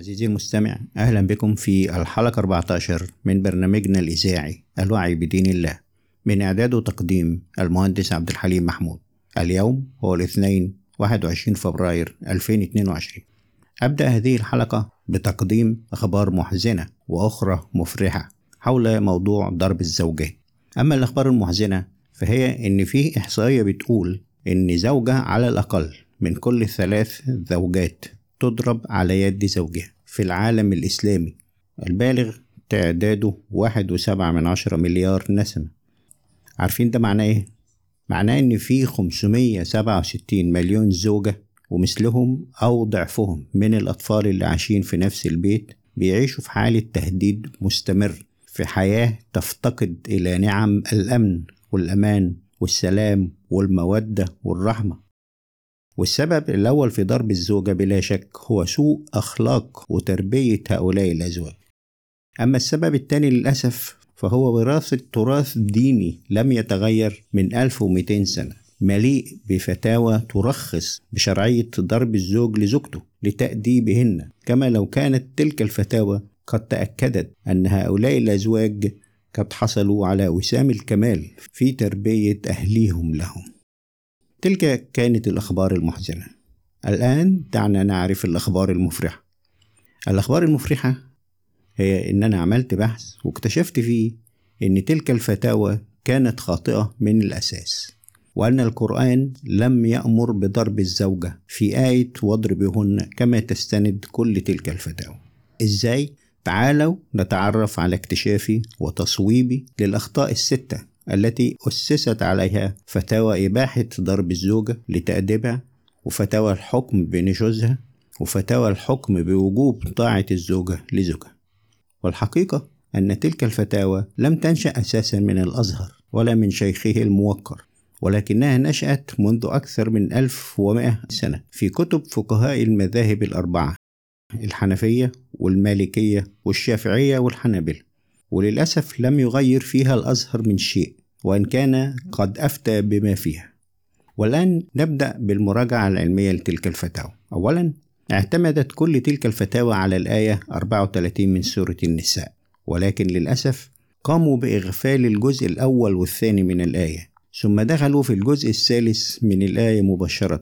عزيزي المستمع أهلا بكم في الحلقة 14 من برنامجنا الإذاعي الوعي بدين الله. من إعداد وتقديم المهندس عبد الحليم محمود. اليوم هو الاثنين 21 فبراير 2022 أبدأ هذه الحلقة بتقديم أخبار محزنة وأخرى مفرحة حول موضوع ضرب الزوجات أما الأخبار المحزنة فهي إن في إحصائية بتقول إن زوجة على الأقل من كل ثلاث زوجات تضرب على يد زوجها في العالم الإسلامي. البالغ تعداده واحد وسبعة من عشرة مليار نسمة. عارفين ده معناه إيه؟ معناه إن في خمسمية سبعة وستين مليون زوجة ومثلهم أو ضعفهم من الأطفال اللي عايشين في نفس البيت بيعيشوا في حالة تهديد مستمر في حياة تفتقد إلى نعم الأمن والأمان والسلام والمودة والرحمة. والسبب الأول في ضرب الزوجة بلا شك هو سوء أخلاق وتربية هؤلاء الأزواج. أما السبب الثاني للأسف فهو وراثة تراث ديني لم يتغير من 1200 سنة مليء بفتاوى ترخص بشرعية ضرب الزوج لزوجته لتأديبهن. كما لو كانت تلك الفتاوى قد تأكدت أن هؤلاء الأزواج قد حصلوا على وسام الكمال في تربية أهليهم لهم. تلك كانت الأخبار المحزنة. الآن دعنا نعرف الأخبار المفرحة. الأخبار المفرحة هي إن أنا عملت بحث واكتشفت فيه إن تلك الفتاوى كانت خاطئة من الأساس وأن القرآن لم يأمر بضرب الزوجة في آية واضربهن كما تستند كل تلك الفتاوى. إزاي؟ تعالوا نتعرف على اكتشافي وتصويبي للأخطاء الستة. التي أسست عليها فتاوى إباحة ضرب الزوجة لتأديبها وفتاوى الحكم بنشوزها وفتاوى الحكم بوجوب طاعة الزوجة لزوجها. والحقيقة أن تلك الفتاوى لم تنشأ أساسا من الأزهر ولا من شيخه الموقر ولكنها نشأت منذ أكثر من 1100 سنة في كتب فقهاء المذاهب الأربعة الحنفية والمالكية والشافعية والحنابلة. وللأسف لم يغير فيها الأزهر من شيء. وإن كان قد أفتى بما فيها. والآن نبدأ بالمراجعة العلمية لتلك الفتاوى. أولا اعتمدت كل تلك الفتاوى على الآية 34 من سورة النساء. ولكن للأسف قاموا بإغفال الجزء الأول والثاني من الآية. ثم دخلوا في الجزء الثالث من الآية مباشرة.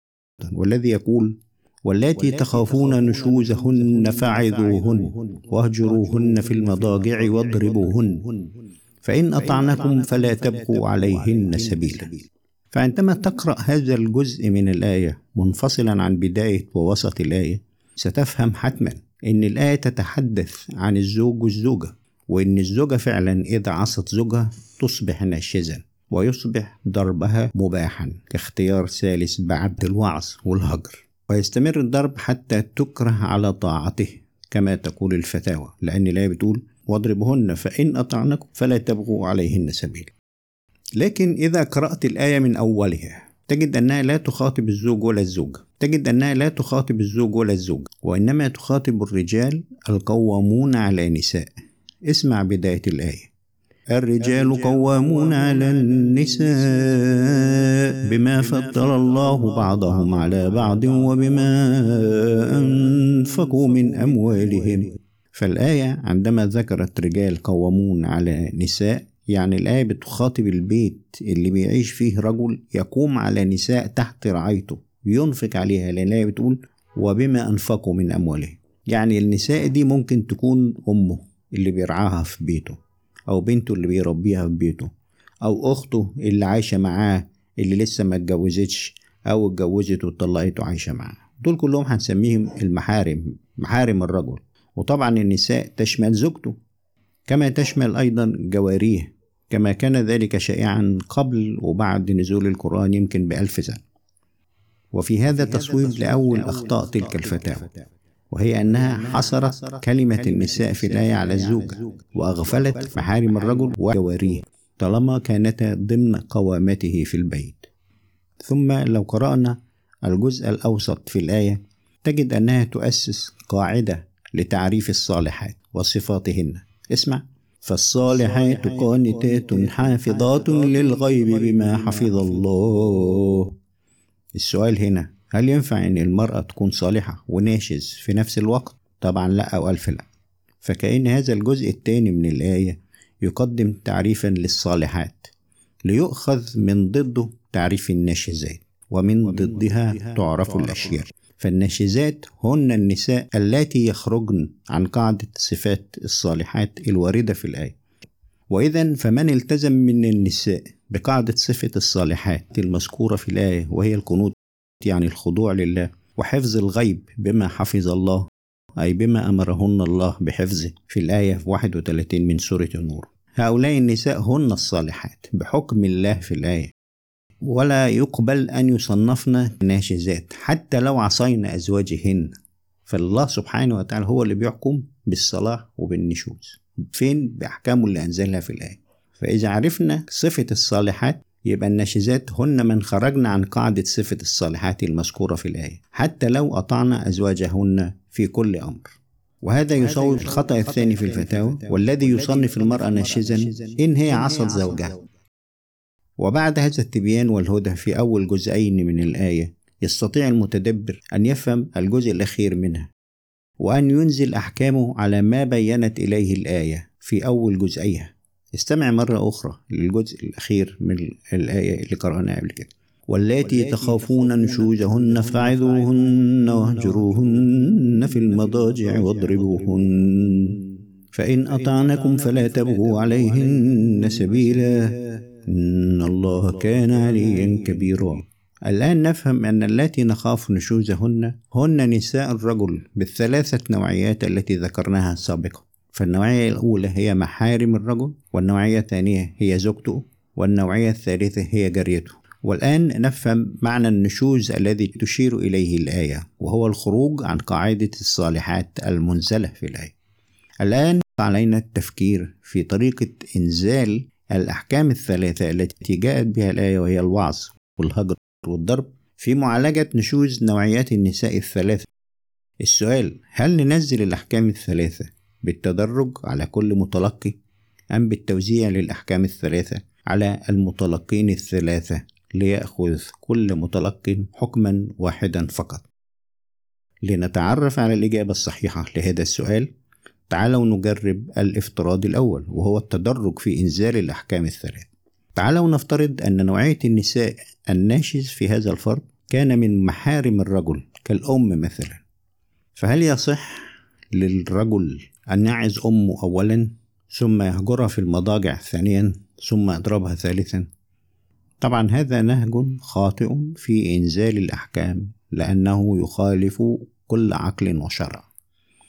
والذي يقول واللاتي تخافون نشوزهن فعظوهن واهجروهن في المضاجع واضربوهن. فإن أطعنكم فلا تبقوا عليهن سبيلا. فعندما تقرأ هذا الجزء من الآية منفصلا عن بداية ووسط الآية ستفهم حتما إن الآية تتحدث عن الزوج والزوجة وإن الزوجة فعلا إذا عصت زوجها تصبح ناشزا ويصبح ضربها مباحا كاختيار ثالث بعد الوعظ والهجر. ويستمر الضرب حتى تكره على طاعته كما تقول الفتاوى لأن الآية بتقول واضربهن فإن أطعنكم فلا تبغوا عليهن سبيلا لكن إذا قرأت الآية من أولها تجد أنها لا تخاطب الزوج ولا الزوجة. تجد أنها لا تخاطب الزوج ولا الزوجة وإنما تخاطب الرجال القوامون على النساء اسمع بداية الآية. الرجال قوامون على النساء بما فضل الله بعضهم على بعض وبما أنفقوا من أموالهم. فالآية عندما ذكرت رجال قوامون على نساء يعني الآية بتخاطب البيت اللي بيعيش فيه رجل يقوم على نساء تحت رعايته ينفق عليها لأن الآية بتقول وبما أنفقوا من أموالهم يعني النساء دي ممكن تكون أمه اللي بيرعاها في بيته أو بنته اللي بيربيها في بيته أو أخته اللي عايشة معاه اللي لسه ما اتجوزتش أو اتجوزت واتطلقت وعايشة معاه. دول كلهم هنسميهم المحارم محارم الرجل. وطبعا النساء تشمل زوجته كما تشمل أيضا جواريه كما كان ذلك شائعا قبل وبعد نزول القرآن يمكن بألف سنة. وفي هذا تصويب لأول أخطاء تلك الفتاوى وهي أنها حصرت كلمة النساء في الآية على الزوجة وأغفلت محارم الرجل وجواريه طالما كانتا ضمن قوامته في البيت. ثم لو قرأنا الجزء الأوسط في الآية تجد أنها تؤسس قاعدة لتعريف الصالحات وصفاتهن. اسمع. فالصالحات قانتات حافظات للغيب بما حفظ الله. السؤال هنا. هل ينفع إن المرأة تكون صالحة وناشز في نفس الوقت؟ طبعا لا أو ألف لا. فكأن هذا الجزء الثاني من الآية يقدم تعريفا للصالحات ليؤخذ من ضده تعريف الناشزات ومن ضدها تعرف الأشياء. فالناشزات هن النساء اللاتي يخرجن عن قاعدة صفات الصالحات الواردة في الآية. وإذا فمن التزم من النساء بقاعدة صفة الصالحات المذكورة في الآية وهي القنوت يعني الخضوع لله وحفظ الغيب بما حفظ الله أي بما أمرهن الله بحفظه في الآية 31 من سورة النور. هؤلاء النساء هن الصالحات بحكم الله في الآية. ولا يقبل أن يصنفن ناشزات حتى لو عصينا أزواجهن. فالله سبحانه وتعالى هو اللي بيحكم بالصلاح وبالنشوز. فين؟ بأحكامه اللي أنزلها في الآية. فإذا عرفنا صفة الصالحات يبقى الناشزات هن من خرجنا عن قاعدة صفة الصالحات المذكورة في الآية. حتى لو أطعنا أزواجهن في كل أمر. وهذا يصوب الخطأ الثاني في الفتاوى. والذي يصنف المرأة ناشزا إن هي عصت زوجها. وبعد هذا التبيان والهدى في أول جزئين من الآية يستطيع المتدبر أن يفهم الجزء الأخير منها وأن ينزل أحكامه على ما بينت إليه الآية في أول جزئيها. استمع مرة أخرى للجزء الأخير من الآية اللي قرأناها قبل كده. واللاتي تخافون نشوزهن فعظوهن واهجروهن في المضاجع واضربوهن. فإن أطعنكم فلا تبغوا عليهن سبيلا. إن الله كان عليا كبيرا. الآن نفهم أن اللاتي نخاف نشوزهن هن نساء الرجل بالثلاثة نوعيات التي ذكرناها سابقا. فالنوعية الأولى هي محارم الرجل والنوعية الثانية هي زوجته والنوعية الثالثة هي جاريته. والآن نفهم معنى النشوز الذي تشير إليه الآية وهو الخروج عن قاعدة الصالحات المنزلة في الآية. الآن علينا التفكير في طريقة إنزال الأحكام الثلاثة التي جاءت بها الآية وهي الوعظ والهجر والضرب في معالجة نشوز نوعيات النساء الثلاثة. السؤال هل ننزل الأحكام الثلاثة بالتدرج على كل متلقي أم بالتوزيع للأحكام الثلاثة على المتلقين الثلاثة ليأخذ كل متلق حكما واحدا فقط؟ لنتعرف على الإجابة الصحيحة لهذا السؤال تعالوا نجرب الافتراض الأول وهو التدرج في إنزال الأحكام الثلاث. تعالوا نفترض أن نوعية النساء الناشز في هذا الفرد كان من محارم الرجل كالأم مثلا. فهل يصح للرجل أن يعز أمه أولا ثم يهجرها في المضاجع ثانيا ثم يضربها ثالثا؟ طبعا هذا نهج خاطئ في إنزال الأحكام لأنه يخالف كل عقل وشرع.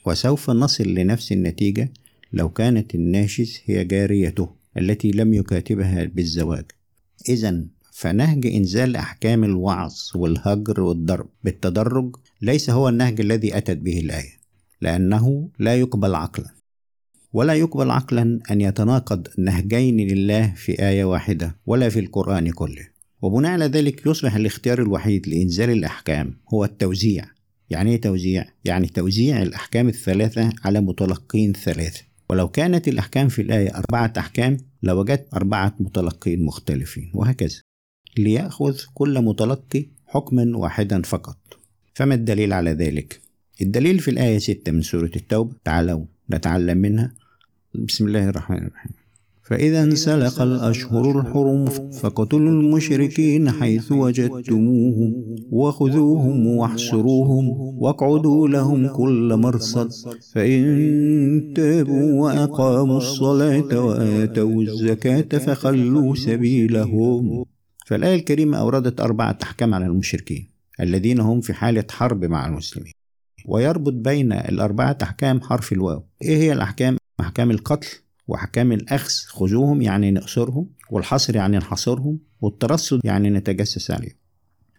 وسوف نصل لنفس النتيجة لو كانت الناشز هي جاريته التي لم يكاتبها بالزواج. إذا فنهج إنزال أحكام الوعظ والهجر والضرب بالتدرج ليس هو النهج الذي أتت به الآية لأنه لا يقبل عقلا. ولا يقبل عقلا أن يتناقض نهجين لله في آية واحدة ولا في القرآن كله. وبناء على ذلك يصبح الاختيار الوحيد لإنزال الأحكام هو التوزيع. يعني إيه توزيع؟ يعني توزيع الأحكام الثلاثة على متلقين ثلاثة. ولو كانت الأحكام في الآية أربعة أحكام لوجدت أربعة متلقين مختلفين وهكذا. ليأخذ كل متلقي حكما واحدا فقط. فما الدليل على ذلك؟ الدليل في الآية 6 من سورة التوبة. تعالوا نتعلم منها. بسم الله الرحمن الرحيم. فإذا انسلق الأشهر الحرم فاقتلوا المشركين حيث وجدتموهم وخذوهم واحصروهم واقعدوا لهم كل مرصد فإن تابوا وأقاموا الصلاة وآتوا الزكاة فخلوا سبيلهم. فالآية الكريمة أوردت أربعة أحكام على المشركين الذين هم في حالة حرب مع المسلمين. ويربط بين الأربعة أحكام حرف الواو. إيه هي الأحكام؟ أحكام القتل وأحكام الأخذ خذوهم يعني نأسرهم والحصر يعني نحصرهم والترصد يعني نتجسس عليهم.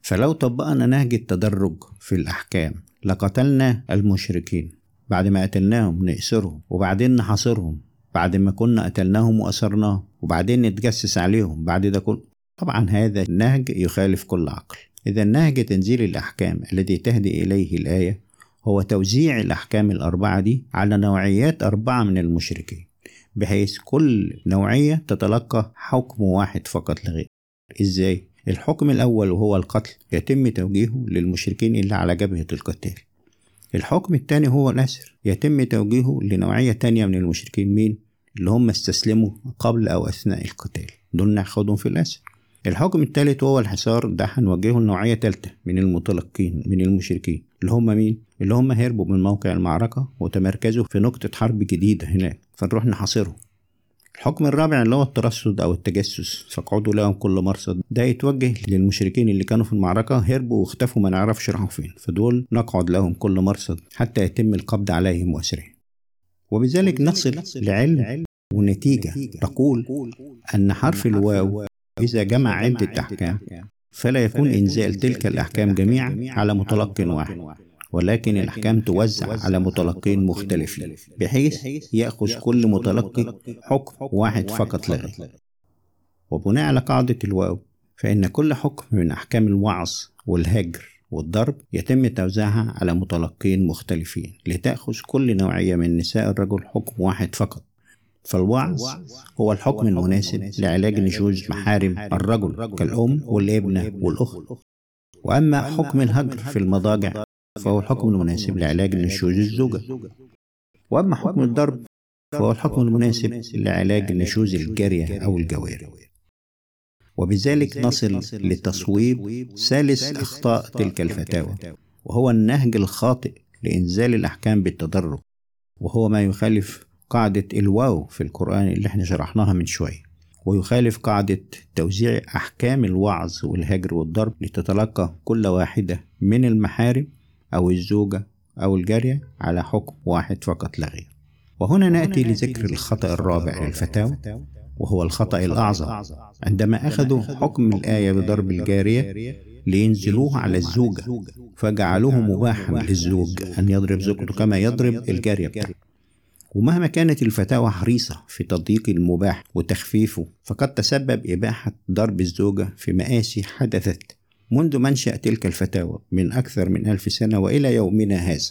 فلو طبقنا نهج التدرج في الأحكام لقتلنا المشركين. بعد ما قتلناهم نأسرهم وبعدين نحاصرهم بعد ما كنا قتلناهم وأسرناهم وبعدين نتجسس عليهم. بعد ده كله طبعا هذا النهج يخالف كل عقل. إذا نهج تنزيل الأحكام الذي تهدي إليه الآية هو توزيع الأحكام الأربعة دي على نوعيات أربعة من المشركين. بحيث كل نوعية تتلقى حكم واحد فقط لغير إزاي؟ الحكم الأول وهو القتل يتم توجيهه للمشركين اللي على جبهة القتال الحكم الثاني هو الأسر يتم توجيهه لنوعية تانية من المشركين مين؟ اللي هم استسلموا قبل أو أثناء القتال دول ناخدهم في الأسر الحكم الثالث وهو الحصار ده هنوجهه لنوعية تالتة من المتلقين من المشركين اللي هم مين؟ اللي هم هربوا من موقع المعركة وتمركزوا في نقطة حرب جديدة هناك فنروح نحاصرهم. الحكم الرابع اللي هو الترصد أو التجسس فاقعدوا لهم كل مرصد. ده يتوجه للمشركين اللي كانوا في المعركة هربوا واختفوا ما نعرفش راحوا فين فدول نقعد لهم كل مرصد حتى يتم القبض عليهم وأسرهم. وبذلك نصل لعلم ونتيجة تقول أن حرف الواو إذا جمع عدة أحكام فلا يكون إنزال تلك الأحكام جميعا على متلق واحد. ولكن الأحكام توزع على متلقين مختلفين بحيث يأخذ كل متلقي حكم واحد فقط غير وبناء على قاعدة الواو فإن كل حكم من أحكام الوعظ والهجر والضرب يتم توزيعها على متلقين مختلفين لتأخذ كل نوعية من نساء الرجل حكم واحد فقط. فالوعظ هو الحكم المناسب لعلاج نشوز محارم الرجل كالأم والابنة والأخت. وأما حكم الهجر في المضاجع فهو الحكم المناسب لعلاج نشوز الزوجة. وأما حكم الضرب فهو الحكم المناسب لعلاج نشوز الجارية أو الجواري. وبذلك نصل لتصويب ثالث أخطاء تلك الفتاوى وهو النهج الخاطئ لإنزال الأحكام بالتدرج وهو ما يخالف قاعدة الواو في القرآن اللي إحنا شرحناها من شوية ويخالف قاعدة توزيع أحكام الوعظ والهجر والضرب لتتلقى كل واحدة من المحارم أو الزوجة أو الجارية على حكم واحد فقط لا غير. وهنا نأتي لذكر الخطأ الرابع للفتاوى وهو الخطأ الأعظم. عندما أخذوا حكم الآية بضرب الجارية لينزلوه على الزوجة فجعلوه مباحا للزوج أن يضرب زوجته كما يضرب الجارية. بتاعته ومهما كانت الفتاوى حريصة في تضييق المباح وتخفيفه فقد تسبب إباحة ضرب الزوجة في مآسي حدثت منذ منشأ تلك الفتاوى من أكثر من ألف سنة وإلى يومنا هذا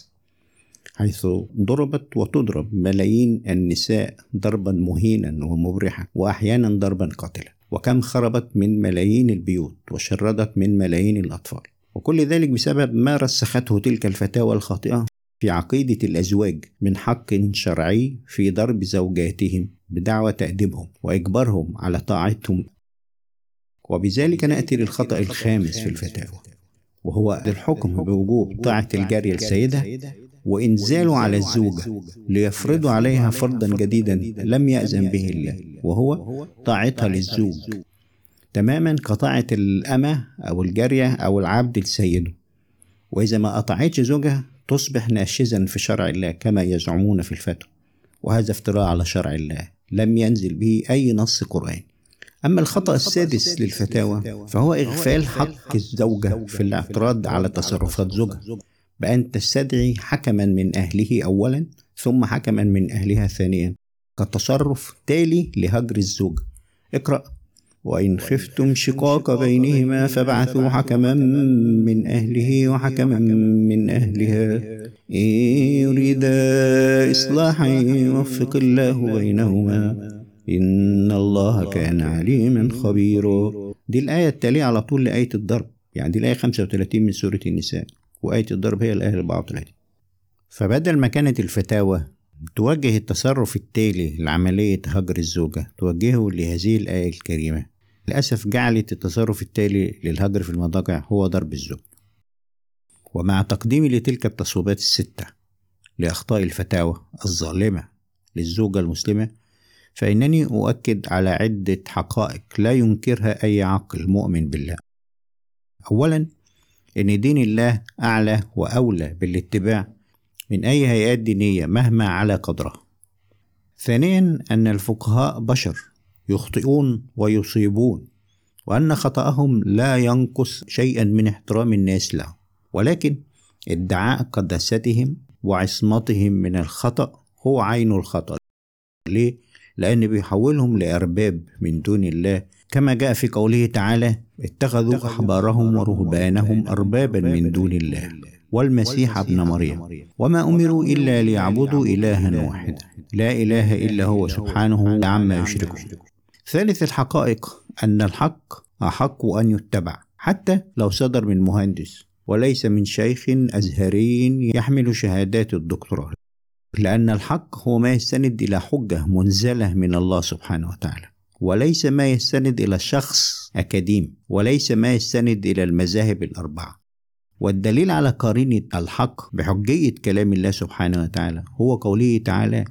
حيث ضربت وتضرب ملايين النساء ضربا مهينا ومبرحا وأحيانا ضربا قاتلا وكم خربت من ملايين البيوت وشردت من ملايين الأطفال. وكل ذلك بسبب ما رسخته تلك الفتاوى الخاطئة في عقيدة الأزواج من حق شرعي في ضرب زوجاتهم بدعوى تأديبهم وإجبارهم على طاعتهم. وبذلك نأتي للخطأ الخامس في الفتاوى وهو الحكم بوجوب طاعة الجارية السيدة وإنزاله على الزوجة ليفرضوا عليها فرضا جديدا لم يأذن به الله وهو طاعتها للزوج. تماما كطاعة الأمة أو الجارية أو العبد لسيده وإذا ما أطاعتش زوجها تصبح ناشزا في شرع الله كما يزعمون في الفتوى وهذا افتراء على شرع الله لم ينزل به أي نص قرآني. أما الخطأ السادس للفتاوى فهو إغفال حق الزوجة في الاعتراض على تصرفات زوجها. بأن تستدعي حكما من أهله أولا ثم حكما من أهلها ثانيا كتصرف تالي لهجر الزوج اقرأ وإن خفتم شقاق بينهما فابعثوا حكما من أهله وحكما من أهلها. إن يريدا إصلاحا يوفق الله بينهما. إن الله كان عليما خبيرا. دي الآية التالية على طول لآية الضرب. يعني دي الآية 35 من سورة النساء. وآية الضرب هي الآية 34 فبدل ما كانت الفتاوى توجه التصرف التالي لعملية هجر الزوجة توجهه لهذه الآية الكريمة. للأسف جعلت التصرف التالي للهجر في المضاجع هو ضرب الزوج. ومع تقديمي لتلك التصويبات الستة لأخطاء الفتاوى الظالمة للزوجة المسلمة فإنني أؤكد على عدة حقائق لا ينكرها أي عقل مؤمن بالله. أولا إن دين الله أعلى وأولى بالاتباع من أي هيئات دينية مهما على قدرها. ثانيا أن الفقهاء بشر يخطئون ويصيبون وأن خطأهم لا ينقص شيئا من احترام الناس له ولكن ادعاء قداستهم وعصمتهم من الخطأ هو عين الخطأ. ليه؟ لأن بيحولهم لأرباب من دون الله. كما جاء في قوله تعالى اتخذوا أحبارهم ورهبانهم أربابا من دون الله. والمسيح ابن مريم. وما أمروا إلا ليعبدوا إلها واحدا لا إله إلا هو سبحانه عما يشركون. ثالث الحقائق أن الحق أحق أن يتبع حتى لو صدر من مهندس وليس من شيخ أزهري يحمل شهادات الدكتوراه. لأن الحق هو ما يستند إلى حجة منزلة من الله سبحانه وتعالى وليس ما يستند إلى شخص أكاديم وليس ما يستند إلى المذاهب الأربعة. والدليل على قرينة الحق بحجية كلام الله سبحانه وتعالى هو قوله تعالى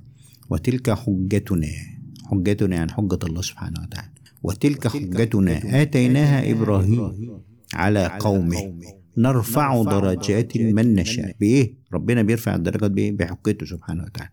وتلك حجتنا حجتنا عن حجة الله سبحانه وتعالى. وتلك حجتنا آتيناها إبراهيم على قومه. نرفع درجات من نشاء. بإيه؟ ربنا بيرفع الدرجات بإيه؟ بحجته سبحانه وتعالى.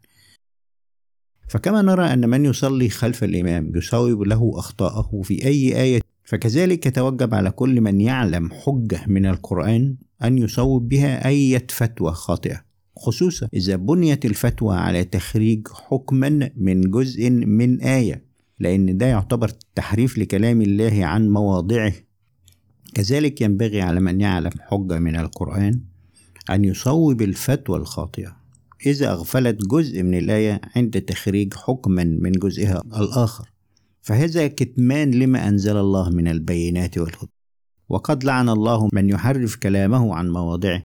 فكما نرى أن من يصلي خلف الإمام يصوب له أخطاءه في أي آية فكذلك يتوجب على كل من يعلم حجة من القرآن أن يصوب بها أي فتوى خاطئة. خصوصا إذا بنيت الفتوى على تخريج حكما من جزء من آية لأن ده يعتبر تحريف لكلام الله عن مواضعه. كذلك ينبغي على من يعلم حجة من القرآن أن يصوب الفتوى الخاطئة إذا أغفلت جزء من الآية عند تخريج حكما من جزئها الآخر. فهذا كتمان لما أنزل الله من البينات والهدى. وقد لعن الله من يحرف كلامه عن مواضعه.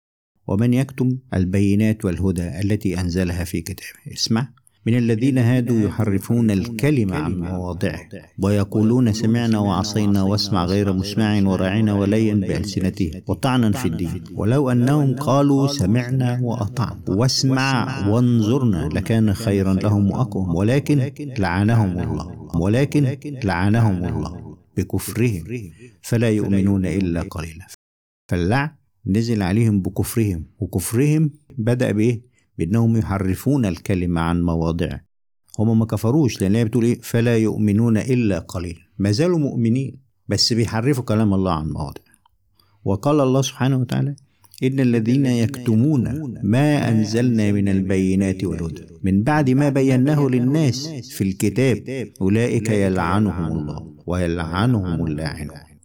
ومن يكتم البينات والهدى التي أنزلها في كتابه. اسمع. من الذين هادوا يحرفون الكلمة عن مواضعه ويقولون سمعنا وعصينا واسمع غير مسمع وراعنا وليا بألسنتهم وطعنا في الدين. ولو أنهم قالوا سمعنا وأطعنا. واسمع وانظرنا لكان خيرا لهم وأقوم. ولكن لعنهم الله. ولكن لعنهم الله بكفرهم. فلا يؤمنون إلا قليلا. فاللعن نزل عليهم بكفرهم وكفرهم بدأ بإيه؟ بأنهم يحرفون الكلمة عن مواضعه. هم ما كفروش لأن هي بتقول إيه؟ فلا يؤمنون إلا قليلا ما زالوا مؤمنين بس بيحرفوا كلام الله عن مواضعه. وقال الله سبحانه وتعالى إن الذين يكتمون ما أنزلنا من البينات والهدى. من بعد ما بيناه للناس في الكتاب أولئك يلعنهم الله ويلعنهم اللاعنون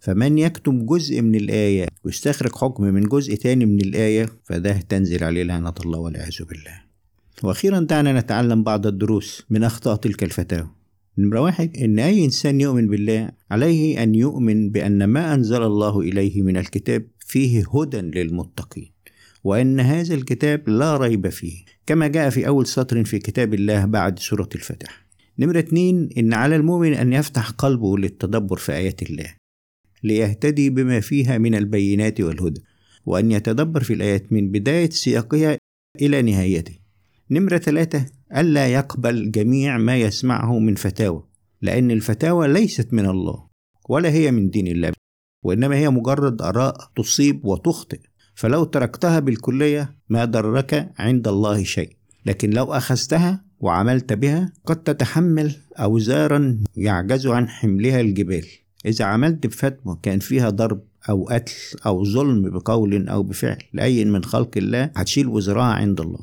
فمن يكتم جزء من الآية ويستخرج حكم من جزء تاني من الآية فده تنزل عليه لعنة الله والعياذ بالله. وأخيرا دعنا نتعلم بعض الدروس من أخطاء تلك الفتاوى. نمرة واحد إن أي إنسان يؤمن بالله عليه أن يؤمن بأن ما أنزل الله إليه من الكتاب فيه هدى للمتقين وأن هذا الكتاب لا ريب فيه كما جاء في أول سطر في كتاب الله بعد سورة الفتح نمرة اتنين إن على المؤمن أن يفتح قلبه للتدبر في آيات الله. ليهتدي بما فيها من البينات والهدى وأن يتدبر في الآيات من بداية سياقها إلى نهايته. نمرة ثلاثة ألا يقبل جميع ما يسمعه من فتاوى لأن الفتاوى ليست من الله ولا هي من دين الله وإنما هي مجرد آراء تصيب وتخطئ. فلو تركتها بالكلية ما ضرك عند الله شيء لكن لو أخذتها وعملت بها قد تتحمل أوزارا يعجز عن حملها الجبال. إذا عملت بفتوى كان فيها ضرب أو قتل أو ظلم بقول أو بفعل لأي من خلق الله هتشيل وزرها عند الله.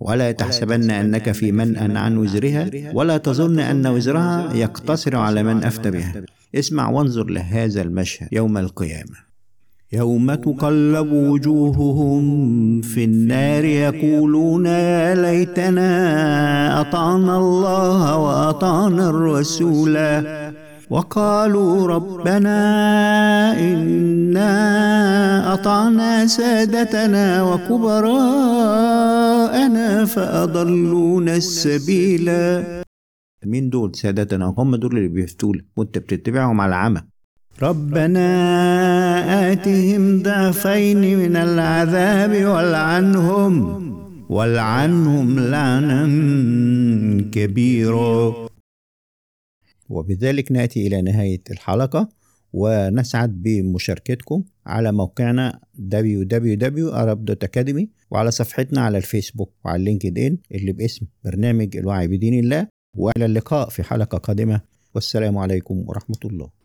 ولا تحسبن أنك في منأ عن وزرها ولا تظن أن وزرها يقتصر على من أفتى بها. اسمع وانظر لهذا المشهد يوم القيامة. يوم تقلب وجوههم في النار يقولون يا ليتنا أطعنا الله وأطعنا الرسولا. وقالوا ربنا إنا أطعنا سادتنا وكبراءنا فأضلونا السبيلا. مين دول؟ سادتنا. هم دول اللي بيفتول. وانت بتتبعهم على عمى ربنا آتهم ضعفين من العذاب والعنهم والعنهم لعنا كبيرا. وبذلك نأتي إلى نهاية الحلقة ونسعد بمشاركتكم على موقعنا www.arab.academy وعلى صفحتنا على الفيسبوك وعلى اللينكد ان اللي باسم برنامج الوعي بدين الله وإلى اللقاء في حلقة قادمة. والسلام عليكم ورحمة الله.